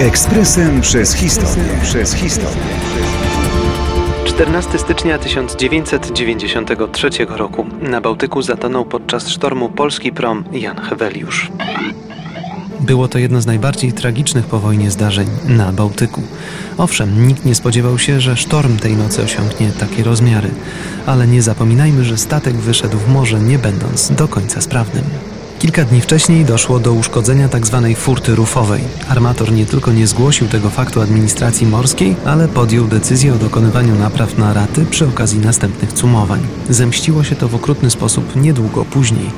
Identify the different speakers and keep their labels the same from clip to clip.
Speaker 1: Ekspresem przez historię. Przez historię.
Speaker 2: 14 stycznia 1993 roku na Bałtyku zatonął podczas sztormu polski prom Jan Heweliusz. Było to jedno z najbardziej tragicznych po wojnie zdarzeń na Bałtyku. Owszem, nikt nie spodziewał się, że sztorm tej nocy osiągnie takie rozmiary, ale nie zapominajmy, że statek wyszedł w morze nie będąc do końca sprawnym. Kilka dni wcześniej doszło do uszkodzenia tzw. Tak furty rufowej. Armator nie tylko nie zgłosił tego faktu administracji morskiej, ale podjął decyzję o dokonywaniu napraw na raty przy okazji następnych cumowań. Zemściło się to w okrutny sposób niedługo później.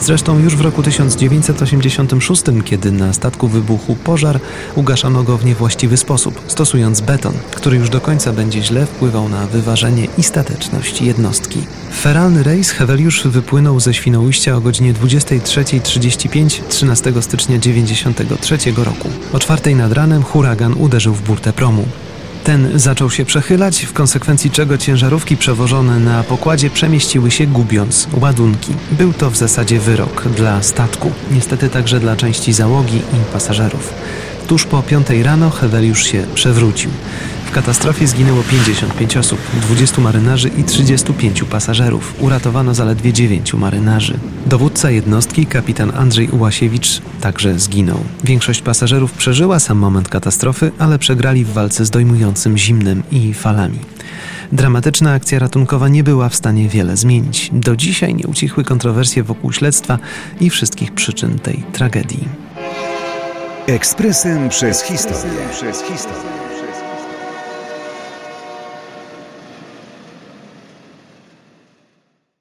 Speaker 2: Zresztą już w roku 1986, kiedy na statku wybuchł pożar, ugaszono go w niewłaściwy sposób, stosując beton, który już do końca będzie źle wpływał na wyważenie i stateczność jednostki. Feralny rejs Heweliusz wypłynął ze Świnoujścia o godzinie 23.35 13 stycznia 1993 roku. O czwartej nad ranem huragan uderzył w burtę promu. Ten zaczął się przechylać, w konsekwencji czego ciężarówki przewożone na pokładzie przemieściły się gubiąc ładunki. Był to w zasadzie wyrok dla statku, niestety także dla części załogi i pasażerów. Tuż po piątej rano Heweliusz się przewrócił. Katastrofie zginęło 55 osób, 20 marynarzy i 35 pasażerów. Uratowano zaledwie 9 marynarzy. Dowódca jednostki, kapitan Andrzej Ułasiewicz, także zginął. Większość pasażerów przeżyła sam moment katastrofy, ale przegrali w walce z dojmującym zimnem i falami. Dramatyczna akcja ratunkowa nie była w stanie wiele zmienić. Do dzisiaj nie ucichły kontrowersje wokół śledztwa i wszystkich przyczyn tej tragedii.
Speaker 1: Ekspresem przez historię. Przez historię.